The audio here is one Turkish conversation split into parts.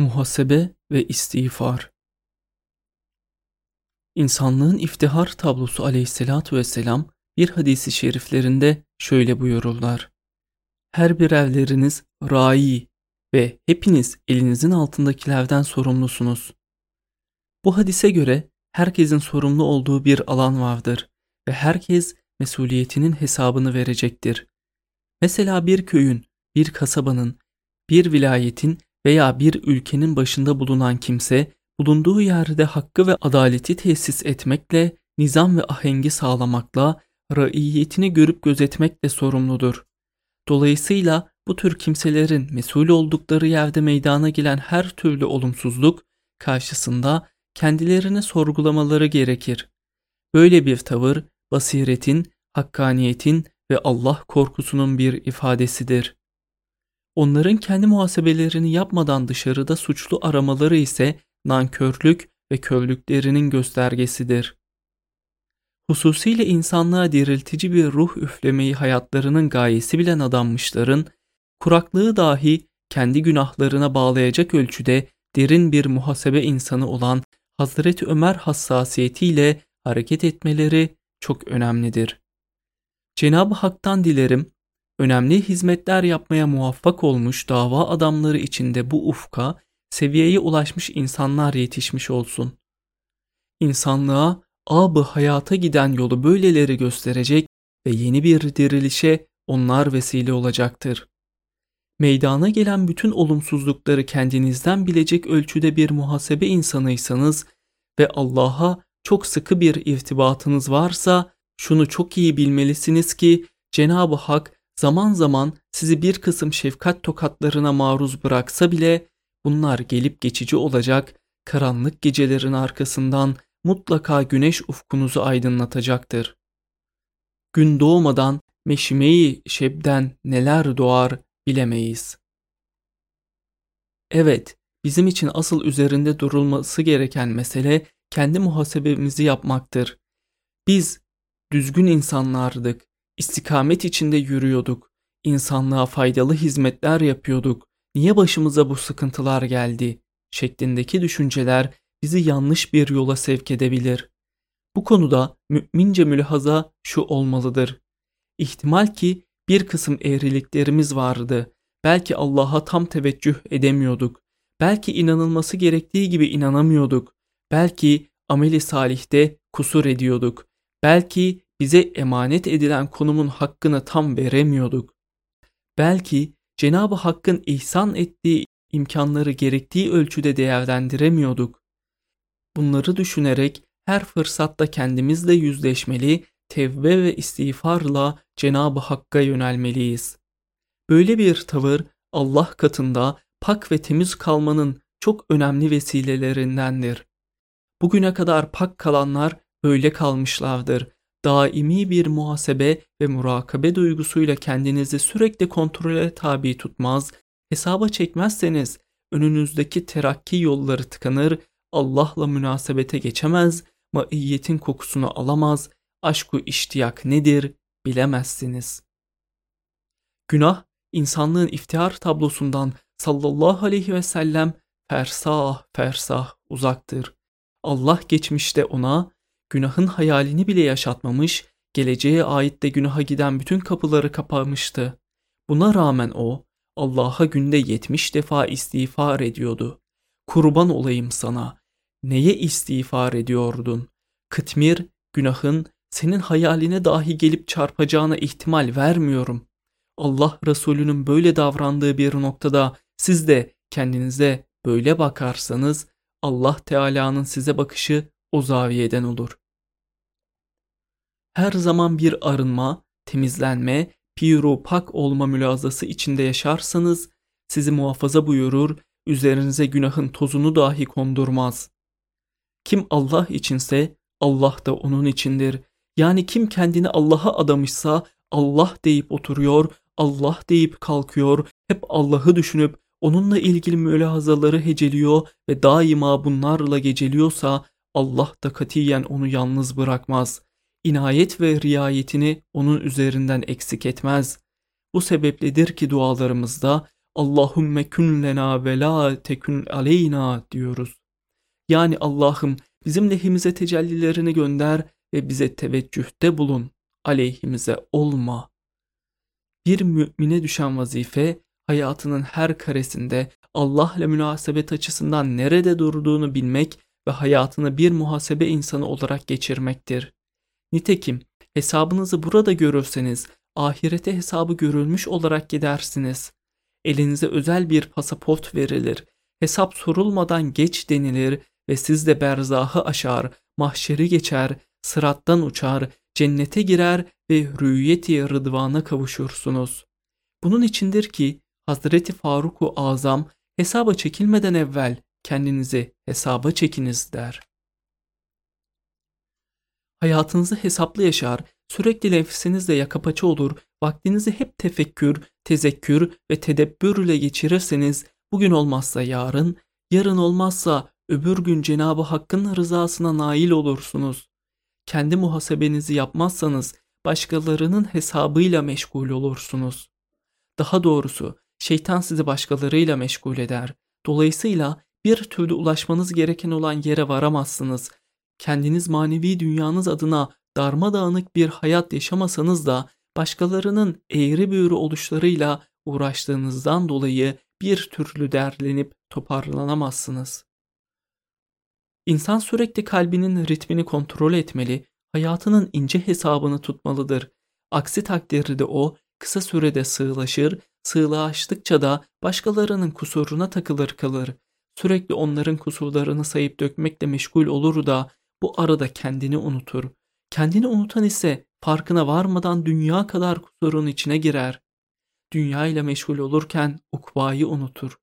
Muhasebe ve istiğfar İnsanlığın iftihar tablosu aleyhissalatu vesselam bir hadisi şeriflerinde şöyle buyururlar. Her bir evleriniz rai ve hepiniz elinizin altındakilerden sorumlusunuz. Bu hadise göre herkesin sorumlu olduğu bir alan vardır ve herkes mesuliyetinin hesabını verecektir. Mesela bir köyün, bir kasabanın, bir vilayetin veya bir ülkenin başında bulunan kimse bulunduğu yerde hakkı ve adaleti tesis etmekle, nizam ve ahengi sağlamakla, raiyetini görüp gözetmekle sorumludur. Dolayısıyla bu tür kimselerin mesul oldukları yerde meydana gelen her türlü olumsuzluk karşısında kendilerini sorgulamaları gerekir. Böyle bir tavır basiretin, hakkaniyetin ve Allah korkusunun bir ifadesidir. Onların kendi muhasebelerini yapmadan dışarıda suçlu aramaları ise nankörlük ve körlüklerinin göstergesidir. Hususiyle insanlığa diriltici bir ruh üflemeyi hayatlarının gayesi bilen adanmışların, kuraklığı dahi kendi günahlarına bağlayacak ölçüde derin bir muhasebe insanı olan Hazreti Ömer hassasiyetiyle hareket etmeleri çok önemlidir. Cenab-ı Hak'tan dilerim, önemli hizmetler yapmaya muvaffak olmuş dava adamları içinde bu ufka, seviyeye ulaşmış insanlar yetişmiş olsun. İnsanlığa abı hayata giden yolu böyleleri gösterecek ve yeni bir dirilişe onlar vesile olacaktır. Meydana gelen bütün olumsuzlukları kendinizden bilecek ölçüde bir muhasebe insanıysanız ve Allah'a çok sıkı bir irtibatınız varsa şunu çok iyi bilmelisiniz ki Cenab-ı Hak zaman zaman sizi bir kısım şefkat tokatlarına maruz bıraksa bile bunlar gelip geçici olacak, karanlık gecelerin arkasından mutlaka güneş ufkunuzu aydınlatacaktır. Gün doğmadan meşimeyi şebden neler doğar bilemeyiz. Evet, bizim için asıl üzerinde durulması gereken mesele kendi muhasebemizi yapmaktır. Biz düzgün insanlardık, istikamet içinde yürüyorduk, insanlığa faydalı hizmetler yapıyorduk, niye başımıza bu sıkıntılar geldi şeklindeki düşünceler bizi yanlış bir yola sevk edebilir. Bu konuda mümince mülahaza şu olmalıdır. İhtimal ki bir kısım eğriliklerimiz vardı. Belki Allah'a tam teveccüh edemiyorduk. Belki inanılması gerektiği gibi inanamıyorduk. Belki ameli salihte kusur ediyorduk. Belki bize emanet edilen konumun hakkını tam veremiyorduk. Belki Cenab-ı Hakk'ın ihsan ettiği imkanları gerektiği ölçüde değerlendiremiyorduk. Bunları düşünerek her fırsatta kendimizle yüzleşmeli, tevbe ve istiğfarla Cenab-ı Hakk'a yönelmeliyiz. Böyle bir tavır Allah katında pak ve temiz kalmanın çok önemli vesilelerindendir. Bugüne kadar pak kalanlar böyle kalmışlardır. Daimi bir muhasebe ve murakabe duygusuyla kendinizi sürekli kontrole tabi tutmaz, hesaba çekmezseniz önünüzdeki terakki yolları tıkanır, Allah'la münasebete geçemez, maiyetin kokusunu alamaz, aşku iştiyak nedir bilemezsiniz. Günah, insanlığın iftihar tablosundan sallallahu aleyhi ve sellem fersah fersah uzaktır. Allah geçmişte ona günahın hayalini bile yaşatmamış, geleceğe ait de günaha giden bütün kapıları kapamıştı. Buna rağmen o Allah'a günde yetmiş defa istiğfar ediyordu. Kurban olayım sana. Neye istiğfar ediyordun? Kıtmir, günahın senin hayaline dahi gelip çarpacağına ihtimal vermiyorum. Allah Resulü'nün böyle davrandığı bir noktada siz de kendinize böyle bakarsanız Allah Teala'nın size bakışı o zaviyeden olur. Her zaman bir arınma, temizlenme, piru pak olma mülazası içinde yaşarsanız sizi muhafaza buyurur, üzerinize günahın tozunu dahi kondurmaz. Kim Allah içinse Allah da onun içindir. Yani kim kendini Allah'a adamışsa Allah deyip oturuyor, Allah deyip kalkıyor, hep Allah'ı düşünüp onunla ilgili mülahazaları heceliyor ve daima bunlarla geceliyorsa Allah da katiyen onu yalnız bırakmaz. İnayet ve riayetini onun üzerinden eksik etmez. Bu sebepledir ki dualarımızda Allahümme kün lena ve la tekün aleyna diyoruz. Yani Allah'ım bizim lehimize tecellilerini gönder ve bize teveccühte bulun. Aleyhimize olma. Bir mümine düşen vazife hayatının her karesinde Allah ile münasebet açısından nerede durduğunu bilmek ve hayatını bir muhasebe insanı olarak geçirmektir. Nitekim hesabınızı burada görürseniz ahirete hesabı görülmüş olarak gidersiniz. Elinize özel bir pasaport verilir. Hesap sorulmadan geç denilir ve siz de berzahı aşar, mahşeri geçer, sırattan uçar, cennete girer ve rüyeti rıdvana kavuşursunuz. Bunun içindir ki Hazreti Faruk-u Azam hesaba çekilmeden evvel kendinizi hesaba çekiniz der. Hayatınızı hesaplı yaşar, sürekli nefsinizle yaka paça olur, vaktinizi hep tefekkür, tezekkür ve tedebbür ile geçirirseniz bugün olmazsa yarın, yarın olmazsa öbür gün Cenabı Hakk'ın rızasına nail olursunuz. Kendi muhasebenizi yapmazsanız başkalarının hesabıyla meşgul olursunuz. Daha doğrusu şeytan sizi başkalarıyla meşgul eder. Dolayısıyla bir türlü ulaşmanız gereken olan yere varamazsınız. Kendiniz manevi dünyanız adına darmadağınık bir hayat yaşamasanız da başkalarının eğri büğrü oluşlarıyla uğraştığınızdan dolayı bir türlü derlenip toparlanamazsınız. İnsan sürekli kalbinin ritmini kontrol etmeli, hayatının ince hesabını tutmalıdır. Aksi takdirde o kısa sürede sığlaşır, sığlaştıkça da başkalarının kusuruna takılır kalır. Sürekli onların kusurlarını sayıp dökmekle meşgul olur da bu arada kendini unutur. Kendini unutan ise farkına varmadan dünya kadar kusurun içine girer. Dünya ile meşgul olurken ukbayı unutur.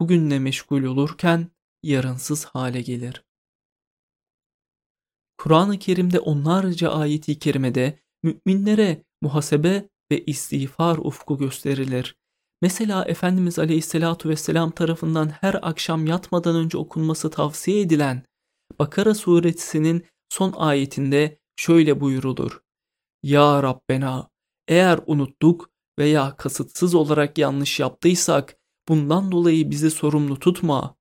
Bugünle meşgul olurken yarınsız hale gelir. Kur'an-ı Kerim'de onlarca ayeti kerimede müminlere muhasebe ve istiğfar ufku gösterilir. Mesela Efendimiz Aleyhisselatü Vesselam tarafından her akşam yatmadan önce okunması tavsiye edilen Bakara suresinin son ayetinde şöyle buyurulur. Ya Rabbena eğer unuttuk veya kasıtsız olarak yanlış yaptıysak bundan dolayı bizi sorumlu tutma.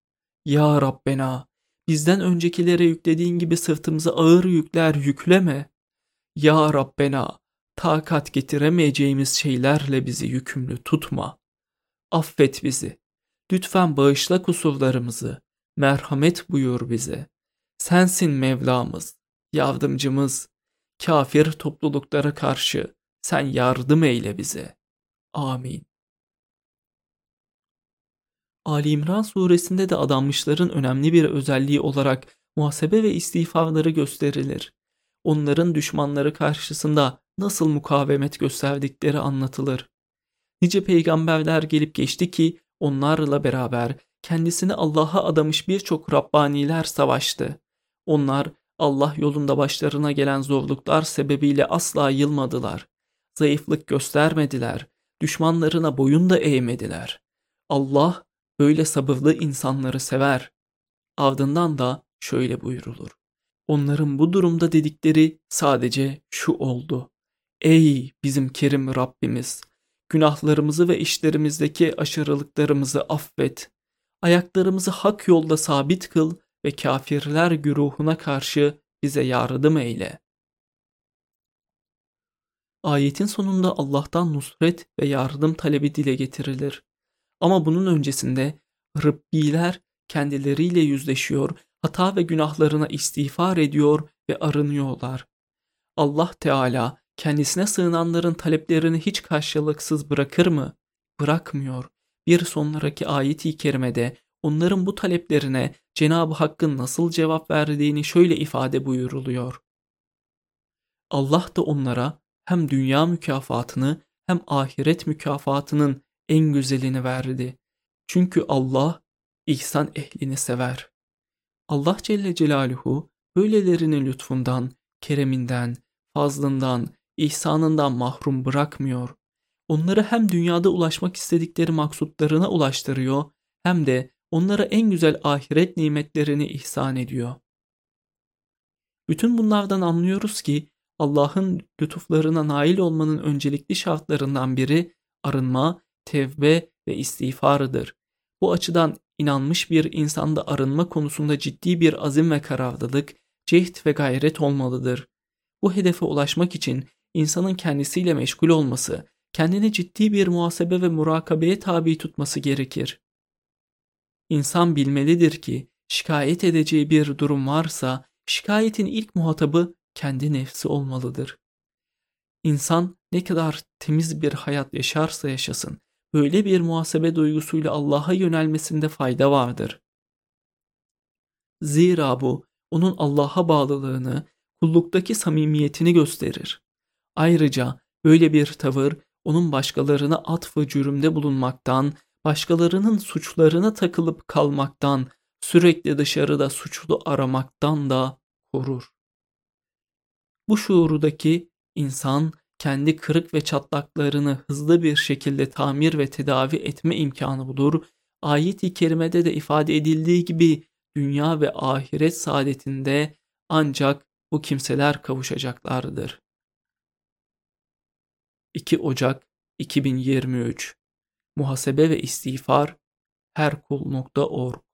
Ya Rabbena bizden öncekilere yüklediğin gibi sırtımıza ağır yükler yükleme. Ya Rabbena takat getiremeyeceğimiz şeylerle bizi yükümlü tutma. Affet bizi. Lütfen bağışla kusurlarımızı. Merhamet buyur bize. Sensin Mevlamız, yardımcımız. Kafir topluluklara karşı sen yardım eyle bize. Amin. Ali İmran suresinde de adanmışların önemli bir özelliği olarak muhasebe ve istiğfarları gösterilir. Onların düşmanları karşısında nasıl mukavemet gösterdikleri anlatılır. Nice peygamberler gelip geçti ki onlarla beraber kendisini Allah'a adamış birçok Rabbaniler savaştı. Onlar Allah yolunda başlarına gelen zorluklar sebebiyle asla yılmadılar. Zayıflık göstermediler. Düşmanlarına boyun da eğmediler. Allah böyle sabırlı insanları sever. Ardından da şöyle buyurulur. Onların bu durumda dedikleri sadece şu oldu. Ey bizim kerim Rabbimiz! Günahlarımızı ve işlerimizdeki aşırılıklarımızı affet. Ayaklarımızı hak yolda sabit kıl ve kafirler güruhuna karşı bize yardım eyle. Ayetin sonunda Allah'tan nusret ve yardım talebi dile getirilir. Ama bunun öncesinde Rabbiler kendileriyle yüzleşiyor, hata ve günahlarına istiğfar ediyor ve arınıyorlar. Allah Teala kendisine sığınanların taleplerini hiç karşılıksız bırakır mı? Bırakmıyor. Bir sonraki ayet-i kerimede onların bu taleplerine Cenab-ı Hakk'ın nasıl cevap verdiğini şöyle ifade buyuruluyor. Allah da onlara hem dünya mükafatını hem ahiret mükafatının en güzelini verdi. Çünkü Allah ihsan ehlini sever. Allah Celle Celaluhu böylelerinin lütfundan, kereminden, fazlından, ihsanından mahrum bırakmıyor. Onları hem dünyada ulaşmak istedikleri maksutlarına ulaştırıyor hem de onlara en güzel ahiret nimetlerini ihsan ediyor. Bütün bunlardan anlıyoruz ki Allah'ın lütuflarına nail olmanın öncelikli şartlarından biri arınma, tevbe ve istiğfarıdır. Bu açıdan inanmış bir insanda arınma konusunda ciddi bir azim ve kararlılık, cehd ve gayret olmalıdır. Bu hedefe ulaşmak için insanın kendisiyle meşgul olması, kendini ciddi bir muhasebe ve murakabeye tabi tutması gerekir. İnsan bilmelidir ki şikayet edeceği bir durum varsa şikayetin ilk muhatabı kendi nefsi olmalıdır. İnsan ne kadar temiz bir hayat yaşarsa yaşasın, böyle bir muhasebe duygusuyla Allah'a yönelmesinde fayda vardır. Zira bu onun Allah'a bağlılığını, kulluktaki samimiyetini gösterir. Ayrıca böyle bir tavır onun başkalarına atfı cürümde bulunmaktan, başkalarının suçlarına takılıp kalmaktan, sürekli dışarıda suçlu aramaktan da korur. Bu şuurdaki insan kendi kırık ve çatlaklarını hızlı bir şekilde tamir ve tedavi etme imkanı bulur. Ayet-i kerimede de ifade edildiği gibi dünya ve ahiret saadetinde ancak bu kimseler kavuşacaklardır. 2 Ocak 2023 Muhasebe ve İstiğfar herkul.org